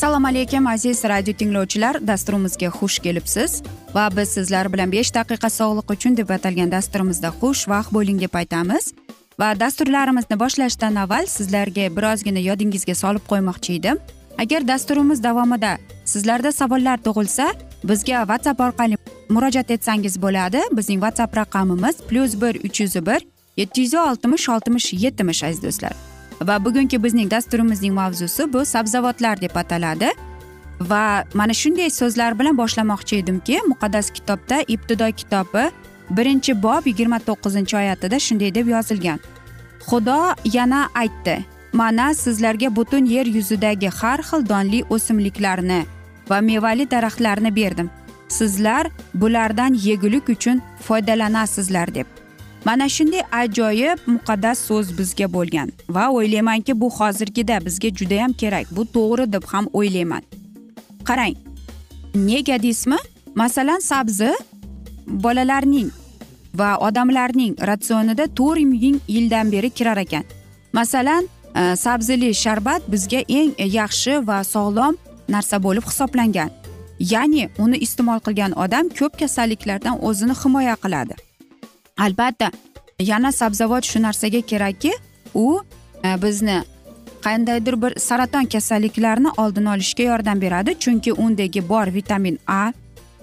assalomu alaykum aziz radio tinglovchilar. Dasturimizga xush kelibsiz. Va biz sizlar bilan besh daqiqa sog'liq uchun deb atalgan dasturimizda xushvaqt bo'ling deb aytamiz. Va dasturlarimizni boshlashdan avval sizlarga birozgina yodingizga solib qo'ymoqchi edim. Agar dasturimiz davomida sizlarda savollar tug'ilsa bizga whatsapp orqali murojaat etsangiz bo'ladi. Bizning whatsapp raqamimiz plyus bir uch yuz bir yetti yuz oltmish oltmish yetmish aziz do'stlar. Va bugungi bizning dasturimizning mavzusi bu sabzavotlar deb ataladi. Va mana shunday so'zlar bilan boshlamoqchi edimki muqaddas kitobda ibtido kitobi birinchi bob yigirma to'qqizinchi oyatida shunday deb yozilgan. Xudo yana aytdi mana sizlarga butun yer yuzidagi har xil donli o'simliklarni va mevali daraxtlarni berdim. Sizlar bulardan yegulik uchun foydalanasizlar deb. Mana shunday ajoyib muqaddas so'z bizga bo'lgan. Va o'ylaymanki bu hozirgida bizga judayam kerak bu to'g'ri deb ham o'ylayman. Qarang nega deysizmi? Masalan sabzi bolalarning va odamlarning ratsionida to'rt ming yildan beri kirar ekan. Masalan e, sabzili sharbat bizga eng yaxshi va sog'lom narsa bo'lib hisoblangan. Ya'ni uni iste'mol qilgan odam ko'p kasalliklardan o'zini himoya qiladi. Albatta yana sabzavot shu narsaga kerakki u e, bizni qandaydir bir saraton kasalliklarini oldini olishga yordam beradi. Chunki undagi bor vitamin a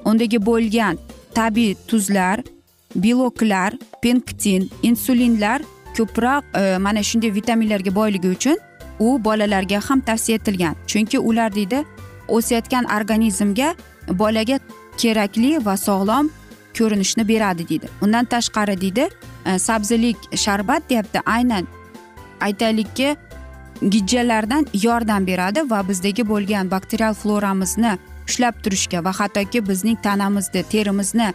undagi bo'lgan tabiiy tuzlar beloklar penktin insulinlar ko'proq e, mana shunday vitaminlarga boyligi uchun u bolalarga ham tavsiya etilgan. Chunki ular deydi o'sayotgan organizmga bolaga kerakli va sog'lom ko'rinishni beradi deydi. Undan tashqari deydi e, sabzilik sharbat deyapti. Aynan aytaylikki gijjalardan yordam beradi va bizdagi bo'lgan bakterial floramizni ushlab turishga va hattoki bizning tanamizni terimizni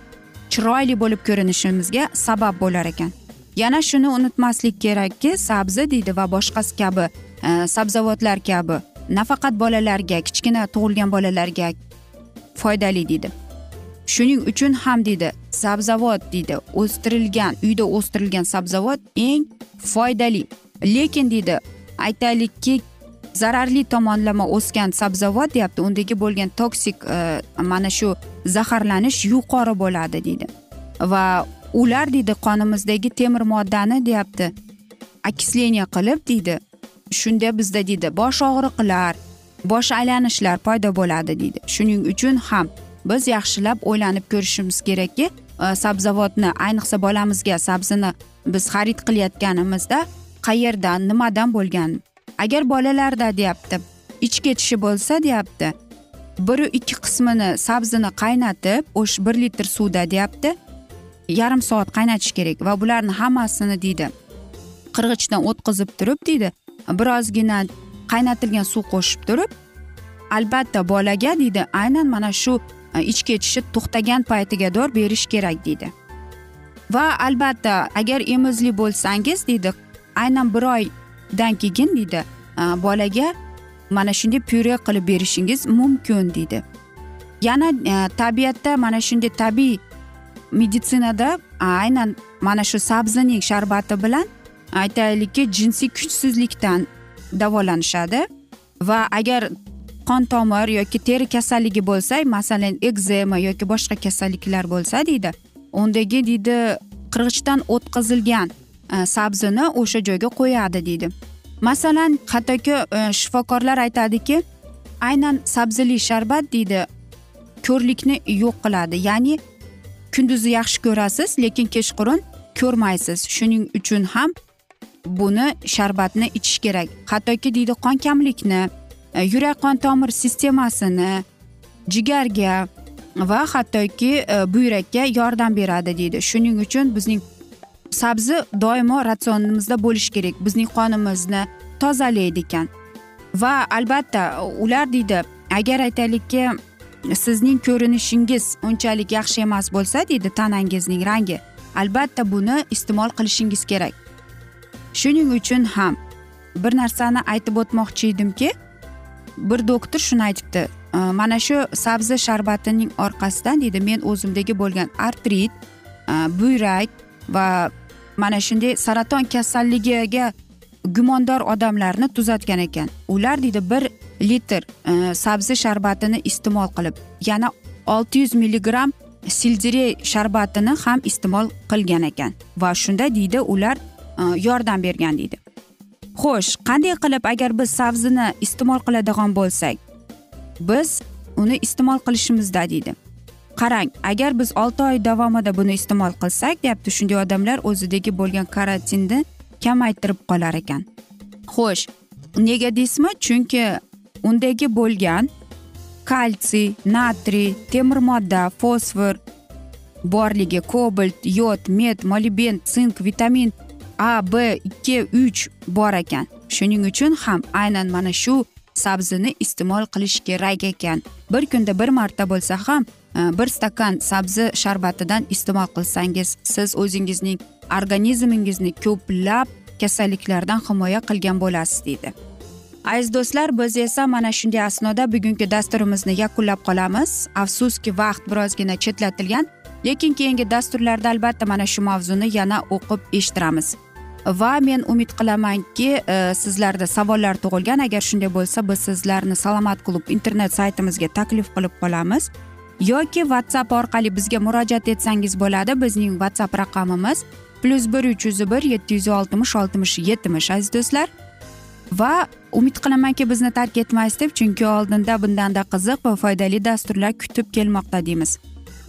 chiroyli bo'lib ko'rinishimizga sabab bo'lar ekan. Yana shuni unutmaslik kerakki sabzi deydi va boshqasi kabi e, sabzavotlar kabi nafaqat bolalarga kichkina tug'ilgan bolalarga foydali deydi. Shuning uchun ham deydi sabzavot deydi o'stirilgan uyda o'stirilgan sabzavot eng foydali. Lekin deydi aytaylikki zararli tomonlama o'sgan sabzavot deyapti undagi bo'lgan toksik e, mana shu zaharlanish yuqori bo'ladi deydi. Va ular deydi qonimizdagi temir moddani deyapti okисление qilib deydi shunda bizda deydi bosh og'riqlar bosh aylanishlar paydo bo'ladi deydi. Shuning uchun ham biz yaxshilab o'ylanib ko'rishimiz kerakki e, sabzavotni ayniqsa bolamizga sabzini biz xarid qilayotganimizda qayerdan nimadan bo'lgan? Agar bolalarda deyapti ich ketishi bo'lsa deyapti bir ikki qismini sabzini qaynatib o'sha bir litr suvda deyapti yarim soat qaynatish kerak va bularni hammasini deydi qirg'ichdan o'tkazib turib deydi birozgina qaynatilgan suv qo'shib turib albatta bolaga deydi aynan mana shu ich ketishi to'xtagan paytigada berish kerak deydi va albatta agar emizli bo'lsangiz deydi aynan bir oydan keyin deydi bolaga mana shunday pyure qilib berishingiz mumkin deydi yana tabiatda mana shunday tabiiy meditsinada aynan mana shu sabzining sharbati bilan aytaylikki jinsiy kuchsizlikdan davolanishadi va agar qon tomir yoki teri kasalligi bo'lsa masalan ekzema yoki boshqa kasalliklar bo'lsa deydi. Undagi deydi qirg'ichdan o'tkazilgan e, sabzini o'sha joyga qo'yadi deydi. Masalan hattoki e, shifokorlar aytadiki aynan sabzili sharbat deydi ko'rlikni yo'q qiladi. Ya'ni kunduzi yaxshi ko'rasiz lekin kechqurun ko'rmaysiz. Shuning uchun ham buni sharbatni ichish kerak. Hattoki deydi qon kamlikni yurak qon tomir sistemasini jigarga va hattoki buyrakka yordam beradi deydi shuning uchun bizning sabzi doimo ratsionimizda bo'lishi kerak bizning qonimizni tozalaydi ekan va albatta ular deydi agar aytaylikki sizning ko'rinishingiz unchalik yaxshi emas bo'lsa deydi tanangizning rangi albatta buni iste'mol qilishingiz kerak shuning uchun ham bir narsani aytib o'tmoqchi edimki bir doktor shuni aytibdi. E, mana shu sabzi sharbatining orqasidan deydi men o'zimdagi bo'lgan artrit e, buyrak va mana shunday saraton kasalligiga gumondor odamlarni tuzatgan ekan. Ular deydi bir litr e, sabzi sharbatini iste'mol qilib yana olti yuz milligramm sildirey sharbatini ham iste'mol qilgan ekan. Va shunda deydi ular yordam bergan deydi. Xo'sh qanday qilib agar biz sabzini iste'mol qiladigan bo'lsak biz uni iste'mol qilishimizda deydi. Qarang agar biz olti oy davomida buni iste'mol qilsak deyapti shunday odamlar o'zidagi bo'lgan karantinni kamaytirib qolar ekan. Xo'sh nega deysizmi? Chunki undagi bo'lgan kalsiy natriy temir modda fosfor borligi kobalt yod med molibden sink vitamin a b ikki uch bor ekan. Shuning uchun ham aynan mana shu sabzini iste'mol qilish kerak ekan. Bir kunda bir marta bo'lsa ham e, bir stakan sabzi sharbatidan iste'mol qilsangiz siz o'zingizning organizmingizni ko'plab kasalliklardan himoya qilgan bo'lasiz deydi. Aziz do'stlar biz esa mana shunday asnoda bugungi dasturimizni yakunlab qolamiz. Afsuski vaqt birozgina chetlatilgan lekin keyingi dasturlarda albatta mana shu mavzuni yana o'qib eshittiramiz. Va men umid qilamanki e, sizlarda savollar tug'ilgan. Agar shunday bo'lsa biz sizlarni salomat klub internet saytimizga taklif qilib qolamiz. Yoki whatsapp orqali bizga murojaat etsangiz bo'ladi. Bizning whatsapp raqamimiz plyus bir uch yuz bir yetti yuz oltmish oltmish yetmish aziz do'stlar. Va umid qilamanki bizni tark etmaysiz deb chunki oldinda bundanda qiziq va foydali dasturlar kutib kelmoqda deymiz.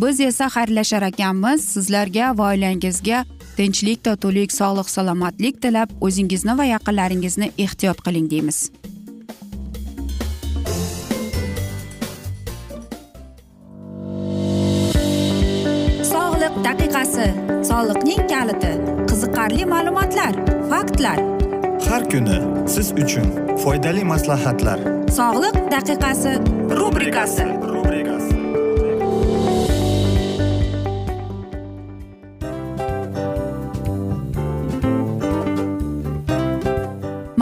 Biz esa xayrlashar ekanmiz. Sizlarga va oilangizga tinchlik totuvlik sog'lik salomatlik tilab o'zingizni va yaqinlaringizni ehtiyot qiling deymiz. Daqiqasi soliqning kaliti qiziqarli ma'lumotlar faktlar. Har kuni siz uchun foydali maslahatlar. Sog'liq daqiqasi rubrikasi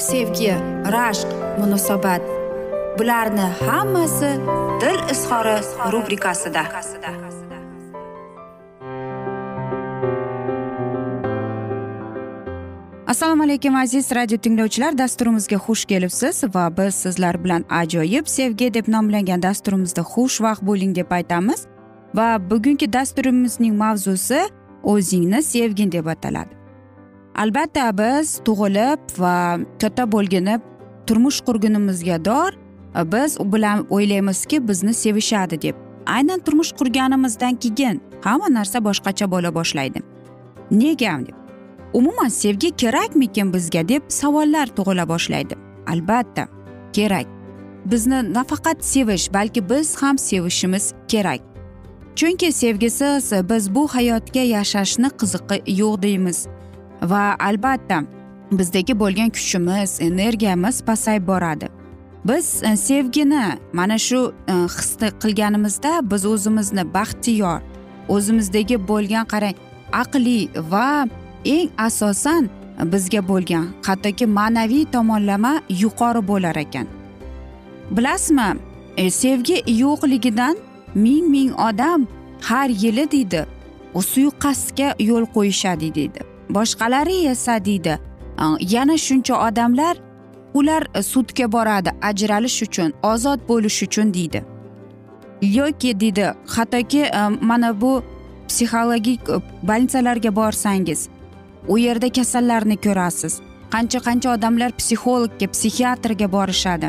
sevgi rashq munosabat. Bularni hammasi dil izhori rubrikasida. Assalomu alaykum aziz radio tinglovchilar. Dasturimizga xush kelibsiz va biz sizlar bilan ajoyib sevgi deb nomlangan dasturimizda xushvaqt bo'ling deb aytamiz. Va bugungi dasturimizning mavzusi o'zingni sevgin deb ataladi. Albatta biz tug'ilib va katta bo'lginib turmush qurgunimizga dor biz u bilan o'ylaymizki bizni sevishadi deb. Aynan turmush qurganimizdan keyin hamma narsa boshqacha bo'la boshlaydi. Nega deb? Umuman sevgi kerakmikin bizga deb savollar tug'ila boshlaydi. Albatta kerak. Bizni nafaqat sevish balki biz ham sevishimiz kerak. Chunki sevgisiz biz bu hayotga yashashni qiziqi yo'q deymiz. Va albatta bizdagi bo'lgan kuchimiz energiyamiz pasayib boradi. Biz e, sevgini mana shu e, his hisni qilganimizda biz o'zimizni baxtiyor o'zimizdagi bo'lgan qarang aqliy va eng asosan bizga bo'lgan hattoki ma'naviy tomonlama yuqori bo'lar ekan. Bilasizmi e, sevgi yo'qligidan ming ming odam har yili deydi suiqasdga yo'l qo'yishadi deydi. Boshqalari esa deydi yana shuncha odamlar ular sudga boradi ajralish uchun ozod bo'lish uchun deydi. Yoki deydi hattoki mana bu psixologik больницаlarga borsangiz u yerda kasallarni ko'rasiz. Qancha qancha odamlar psixologga psixiatrga borishadi.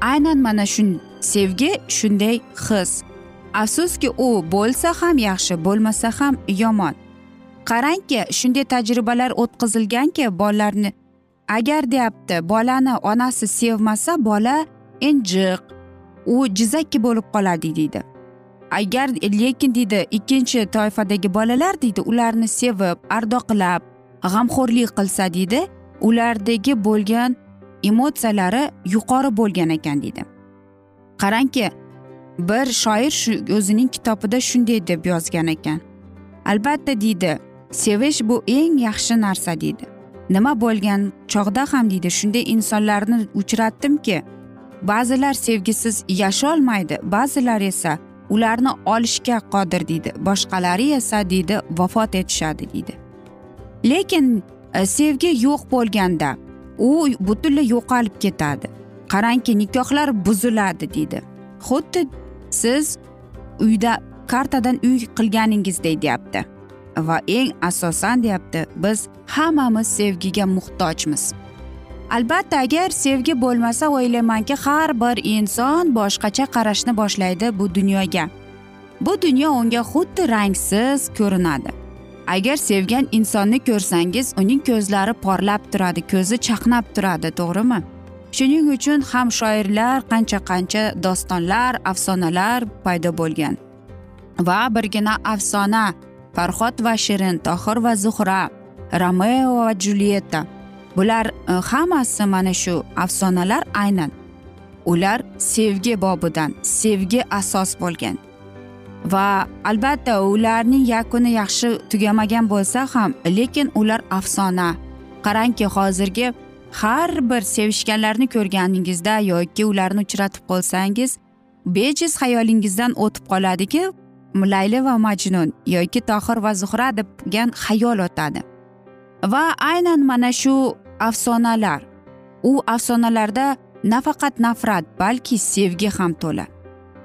Aynan mana shu sevgi shunday his. Afsuski u bo'lsa ham yaxshi bo'lmasa ham yomon. Qarangki shunday tajribalar o'tkazilganki bolalarni agar deyapti bolani onasi sevmasa bola injiq u jizakki bo'lib qoladi deydi. Agar lekin deydi ikkinchi toifadagi bolalar deydi ularni sevib ardoqlab g'amxo'rlik qilsa deydi ulardagi bo'lgan emotsiyalari yuqori bo'lgan ekan deydi. Qarangki bir shoir shu o'zining kitobida shunday deb yozgan ekan. Albatta deydi sevish bu eng yaxshi narsa deydi. Nima bo'lgan chog'da ham deydi shunday insonlarni uchratdimki ba'zilar sevgisiz yasholmaydi ba'zilar esa ularni olishga qodir deydi boshqalari esa deydi vafot etishadi deydi. Lekin e, sevgi yo'q bo'lganda u butunlay yo'qolib ketadi. Qarangki nikohlar buziladi deydi. Xuddi siz uyda kartadan uy qilganingizdek deyapti. Va eng asosan deyapti biz hammamiz sevgiga muhtojmiz. Albatta agar sevgi bo'lmasa o'ylaymanki har bir inson boshqacha qarashni boshlaydi bu dunyoga. Bu dunyo unga xuddi rangsiz ko'rinadi. Agar sevgan insonni ko'rsangiz uning ko'zlari porlab turadi ko'zi chaqnab turadi to'g'rimi? Shuning uchun ham shoirlar qancha qancha dostonlar afsonalar paydo bo'lgan. Va birgina afsona farhod va shirin tohir va zuhra romeo va julietta bular e, hammasi mana shu afsonalar aynan. Ular sevgi bobidan sevgi asos bo'lgan. Va albatta ularning yakuni yaxshi tugamagan bo'lsa ham lekin ular afsona. Qarangki hozirgi har bir sevishganlarni ko'rganingizda yoki ularni uchratib qolsangiz bejiz xayolingizdan o'tib qoladiki layli va majnun yoki tohir va zuhra degan xayol o'tadi. Va aynan mana shu afsonalar. U afsonalarda nafaqat nafrat balki sevgi ham to'la.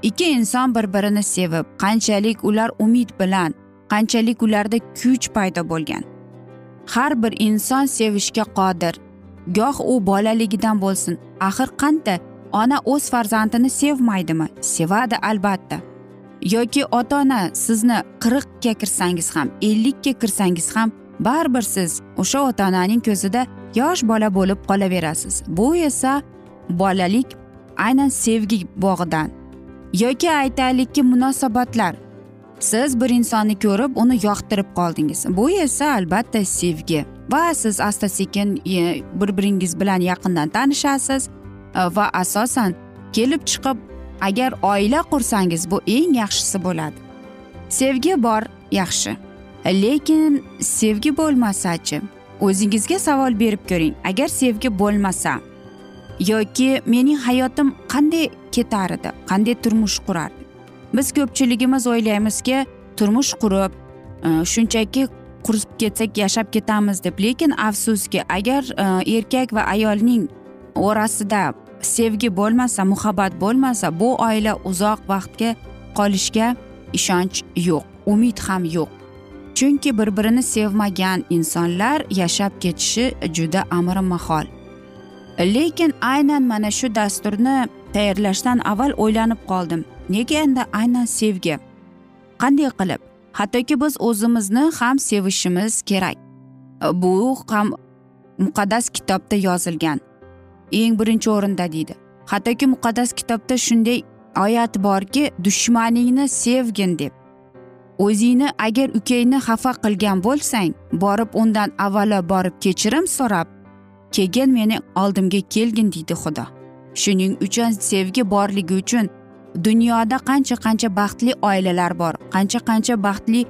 Ikki inson bir birini sevib qanchalik ular umid bilan qanchalik ularda kuch paydo bo'lgan. Har bir inson sevishga qodir. Goh u bolaligidan bo'lsin. Axir qanday? Ona o'z farzandini sevmaydimi? Sevadi albatta. Yoki ota ona sizni qirqga kirsangiz ham ellikka kirsangiz ham baribir siz o'sha ota onaning ko'zida yosh bola bo'lib qolaverasiz. Bu esa bolalik aynan sevgi bog'idan yoki aytaylikki munosabatlar. Siz bir insonni ko'rib uni yoqtirib qoldingiz. Bu esa albatta sevgi va siz asta sekin e, bir biringiz bilan yaqindan tanishasiz e, va asosan kelib chiqib agar oila qursangiz bu eng yaxshisi bo'ladi. Sevgi bor yaxshi. Lekin sevgi bo'lmasachi o'zingizga savol berib ko'ring. Agar sevgi bo'lmasa yoki mening hayotim qanday ketar edi qanday turmush qurardi? Biz ko'pchiligimiz o'ylaymizki turmush qurib e, shunchaki qurib ketsak yashab ketamiz deb. Lekin afsuski agar e, erkak va ayolning orasida sevgi bo'lmasa muhabbat bo'lmasa bu oila uzoq vaqtga qolishga ishonch yo'q umid ham yo'q. Chunki bir birini sevmagan insonlar yashab ketishi juda amri mahol lekin aynan mana shu dasturni tayyorlashdan avval o'ylanib qoldim. Nega endi aynan sevgi? Qanday qilib? Hattoki biz o'zimizni ham sevishimiz kerak. Bu ham muqaddas kitobda yozilgan. Eng birinchi o'rinda deydi. Hattoki muqaddas kitobda shunday oyat borki dushmaningni sevgin deb. O'zingni agar ukangni xafa qilgan bo'lsang borib undan avvalo borib kechirim so'rab keyin meni oldimga kelgin deydi xudo. Shuning uchun sevgi borligi uchun dunyoda qancha qancha baxtli oilalar bor qancha qancha baxtli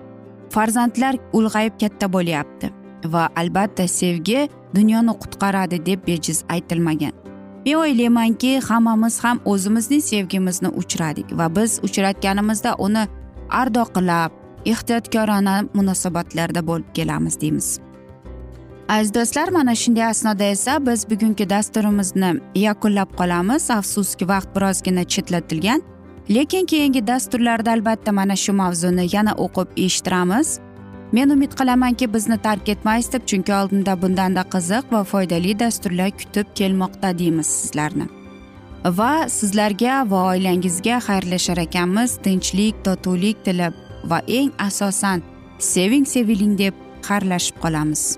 farzandlar ulg'ayib katta bo'lyapti. Va albatta sevgi dunyoni qutqaradi deb bejiz aytilmagan. Men o'ylaymanki hammamiz ham o'zimizning sevgimizni uchradik va biz uchratganimizda uni ardoqlab ehtiyotkorona munosabatlarda bo'lib kelamiz deymiz. Aziz do'stlar mana shunday asnoda esa biz bugungi dasturimizni yakunlab qolamiz. Afsuski vaqt birozgina chetlatilgan lekin keyingi dasturlarda albatta mana shu mavzuni yana o'qib eshittiramiz. Men umid qilamanki bizni tark etmaysiz deb chunki oldinda bundanda qiziq va foydali dasturlar kutib kelmoqda deymiz sizlarni. Va sizlarga va oilangizga xayrlashar ekanmiz. Tinchlik totuvlik tilab va eng asosan seving seviling deb xayrlashib qolamiz.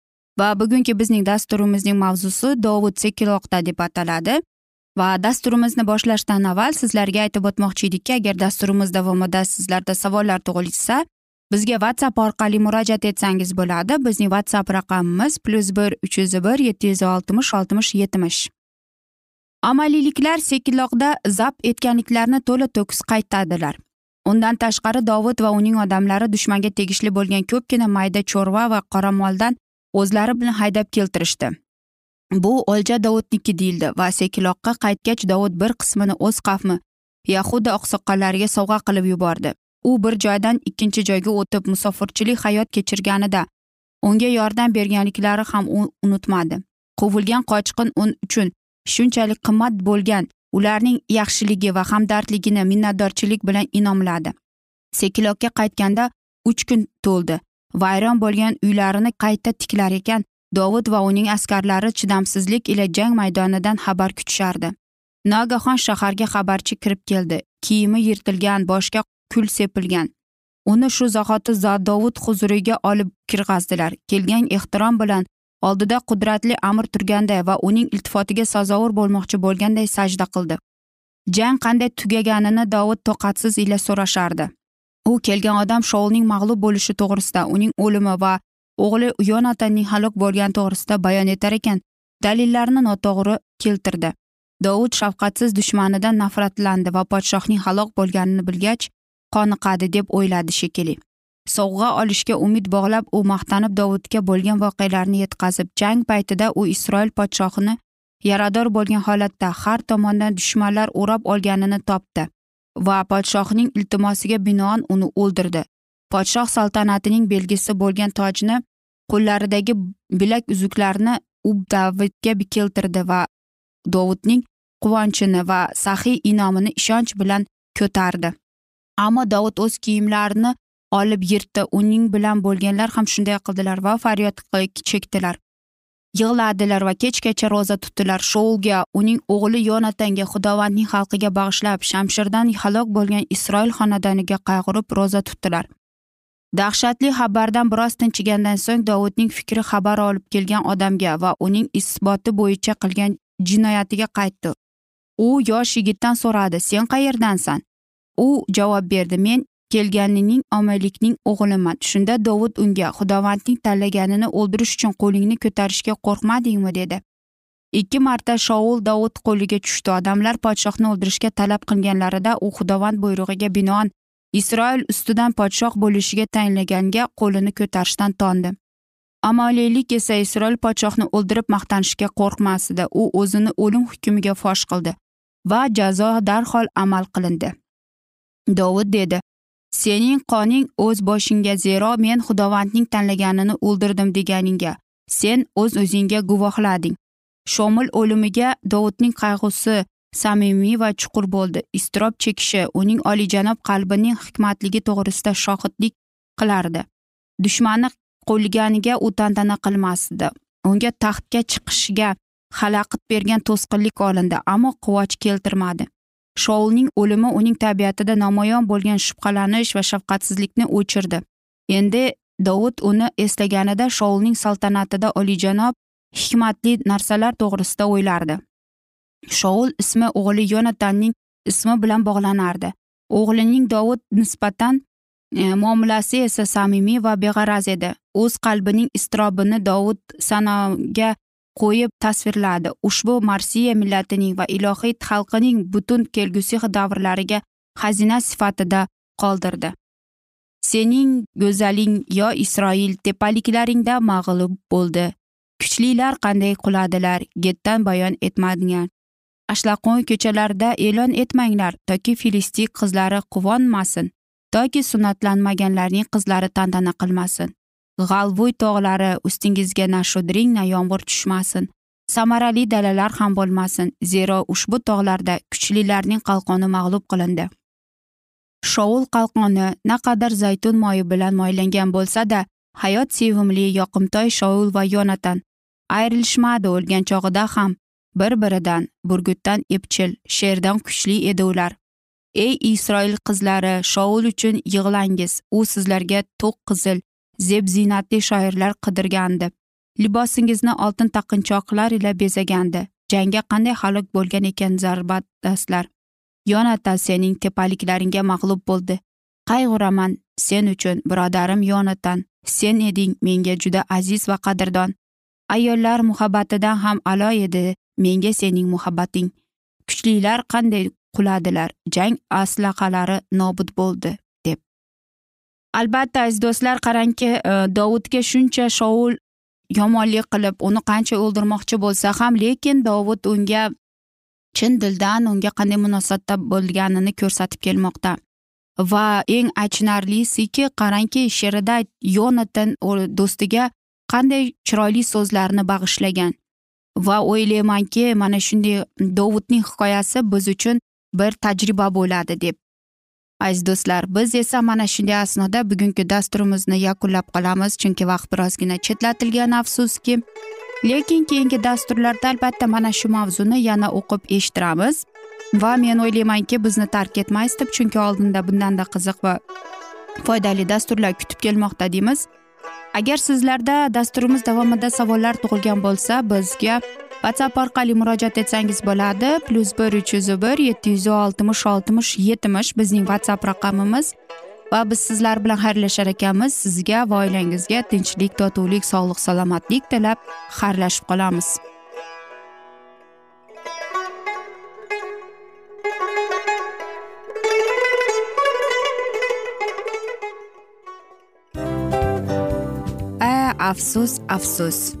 Va bugungi bizning dasturimizning mavzusi dovud sekiloqda deb ataladi. Va dasturimizni boshlashdan avval sizlarga aytib o'tmoqchi edikki agar dasturimiz davomida sizlarda savollar tug'ilsa bizga whatsapp orqali murojaat etsangiz bo'ladi. Bizning whatsapp raqamimiz plyus bir uch yuz bir yetti yuz oltmish oltmish yetmish amaliyliklar sekinroqda zabt etganliklarini to'la to'kis qaytadilar. Undan tashqari dovud va uning odamlari dushmanga tegishli bo'lgan ko'pgina mayda chorva va qoramoldan o'zlari bilan haydab keltirishdi. Bu o'lja dovudniki deyildi va sekiloqqa qaytgach dovud bir qismini o'z qavmi yahuda oqsoqollariga sovg'a qilib yubordi. U bir joydan ikkinchi joyga o'tib musofirchilik hayot kechirganida unga yordam berganliklari ham u unutmadi. Quvilgan qochqin un uchun shunchalik qimmat bo'lgan ularning yaxshiligi va hamdardligini minnatdorchilik bilan inomladi. Sekilokka qaytganda uch kun to'ldi. Vayron bo'lgan uylarini qayta tiklar ekan. Dovud va uning askarlari chidamsizlik ila jang maydonidan xabar kutishardi. Nogahon shaharga xabarchi kirib keldi. Kiyimi yirtilgan boshga kul sepilgan. Uni shu zahoti dovud huzuriga olib kirg'azdilar. Kelgan ehtirom bilan oldida qudratli amir turganday va uning iltifotiga sazovor bo'lmoqchi bo'lganday sajda qildi. Jang qanday tugaganini dovud toqatsiz ila so'rashardi. U kelgan odam shoulning mag'lub bo'lishi to'g'risida uning o'limi va o'g'li yonatanning halok bo'lgani to'g'risida bayon etar ekan dalillarni noto'g'ri keltirdi. Dovud shafqatsiz dushmanidan nafratlandi va podshohning halok bo'lganini bilgach qoniqadi deb o'yladi shekilli. Sovg'a olishga umid bog'lab u maqtanib dovudga bo'lgan voqealarni yetkazib jang paytida u isroil podshohini yarador bo'lgan holatda har tomondan dushmanlar o'rab olganini topdi. Va podshohning iltimosiga binoan uni o'ldirdi. Podshoh saltanatining belgisi bo'lgan tojni qo'llaridagi bilak uzuklarni u davidga keltirdi va dovudning quvonchini va saxiy inomini ishonch bilan ko'tardi. Ammo dovud o'z kiyimlarini olib yirtdi. Uning bilan bo'lganlar ham shunday qildilar va faryod chekdilar. Yig'ladilar va kechgacha ro'za tutdilar. Shoulga uning o'g'li yonatanga xudovandning xalqiga bag'ishlab shamshirdan halok bo'lgan isroil xonadoniga qayg'urib ro'za tutdilar. Dahshatli xabardan biroz tinchigandan so'ng dovudning fikri xabar olib kelgan odamga va uning isboti bo'yicha qilgan jinoyatiga qaytdi. U yosh yigitdan so'radi sen qayerdansan? U javob berdi men kelganining omaylikning o'g'liman. Shunda dovud unga xudovandning tanlaganini o'ldirish uchun qo'lingni ko'tarishga qo'rqmadingmi? dedi. Ikki marta shoul dovud qo'liga tushdi. Odamlar podshohni o'ldirishga talab qilganlarida u xudovand buyrug'iga binoan isroil ustidan podshoh bo'lishiga tayinlaganga qo'lini ko'tarishdan tondi. Amaliylik esa isroil podshohni o'ldirib maqtanishga qo'rqmasdi. U o'zini o'lim hukmiga fosh qildi va jazo darhol amal qilindi. Dovud dedi sening qoning o'z boshingga zero men xudovandning tanlaganini o'ldirdim deganingga sen o'z o'zingga guvohlading. Shomil o'limiga dovudning qayg'usi samimiy va chuqur bo'ldi. Iztirob chekishi uning olijanob qalbining hikmatligi to'g'risida shohidlik qilardi. Dushmani qo'lganiga u tantana qilmasdi. Unga taxtga chiqishga xalaqit bergan to'sqinlik olindi ammo quvonch keltirmadi. Shoulning o'limi uning tabiatida namoyon bo'lgan shubhalanish va shafqatsizlikni o'chirdi. Endi dovud uni eslaganida shoulning saltanatida olijanob hikmatli narsalar to'g'risida o'ylardi. Shoul ismi o'g'li yonatanning ismi bilan bog'lanardi. O'g'lining dovud nisbatan e, muomalasi esa samimiy va beg'araz edi. O'z qalbining iztirobini dovud sanoga qo'yib tasvirladi. Ushbu marsiya millatining va ilohiy xalqining butun kelgusi davrlariga xazina sifatida qoldirdi. Sening go'zaling yo isroil tepaliklaringda mag'lub bo'ldi. Kuchlilar qanday quladilar getdan bayon etmadinglar. Ashlaqo'y ko'chalarida e'lon etmanglar toki filistik qizlari quvonmasin toki sunnatlanmaganlarning qizlari tantana qilmasin. G'alvuy tog'lari ustingizga nashudring na yomg'ir tushmasin. Samarali dalalar ham bo'lmasin zero ushbu tog'larda kuchlilarning qalqoni mag'lub qilindi. Shovul qalqoni naqadar zaytun moyi bilan moylangan bo'lsa-da hayot sevimli yoqimtoy shovul va yonatan. Ayrilishmadi o'lgan chog'ida ham. Bir biridan burgutdan epchil sherdan kuchli edi ular. Ey isroil qizlari shoul uchun yig'langiz u sizlarga to'q qizil zeb ziynatli shoirlar qidirgandi. Libosingizni oltin taqinchoqlar ila bezagandi. Jangga qanday halok bo'lgan ekan zarbadastlar yonatan sening tepaliklaringga mag'lub bo'ldi. Qayg'uraman sen uchun birodarim yonatan sen eding menga juda aziz va qadrdon. Ayollar muhabbatidan ham alo edi menga sening muhabbating. Kuchlilar qanday quladilar jang aslaqalari nobud bo'ldi. Albatta aziz do'stlar qarangki e, dovudga shuncha shovul yomonlik qilib uni qancha o'ldirmoqchi bo'lsa ham lekin dovud unga chin dildan unga qanday munosabatda bo'lganini ko'rsatib kelmoqda. Va eng achinarlisiki qarangki she'rida yonatan do'stiga qanday chiroyli so'zlarni bag'ishlagan. Va o'ylaymanki mana shunday dovudning hikoyasi biz uchun bir tajriba bo'ladi deb. Aziz do'stlar biz esa mana shunday asnoda bugungi dasturimizni yakunlab qolamiz chunki vaqt birozgina chetlatilgan afsuski. Lekin keyingi dasturlarda albatta mana shu mavzuni yana o'qib eshittiramiz. Va men o'ylaymanki bizni tark etmaysiz deb chunki oldinda bundanda qiziq va foydali dasturlar kutib kelmoqda deymiz. Agar sizlarda dasturimiz davomida savollar tug'ilgan bo'lsa bizga whatsapp orqali murojaat etsangiz bo'ladi. Plyus bir uch yuz bir yetti yuz oltmish oltmish yetmish bizning whatsapp raqamimiz. Va biz sizlar bilan xayrlashar ekanmiz. Sizga va oilangizga tinchlik totuvlik sog'lik salomatlik tilab xayrlashib qolamiz. Afsus afsus.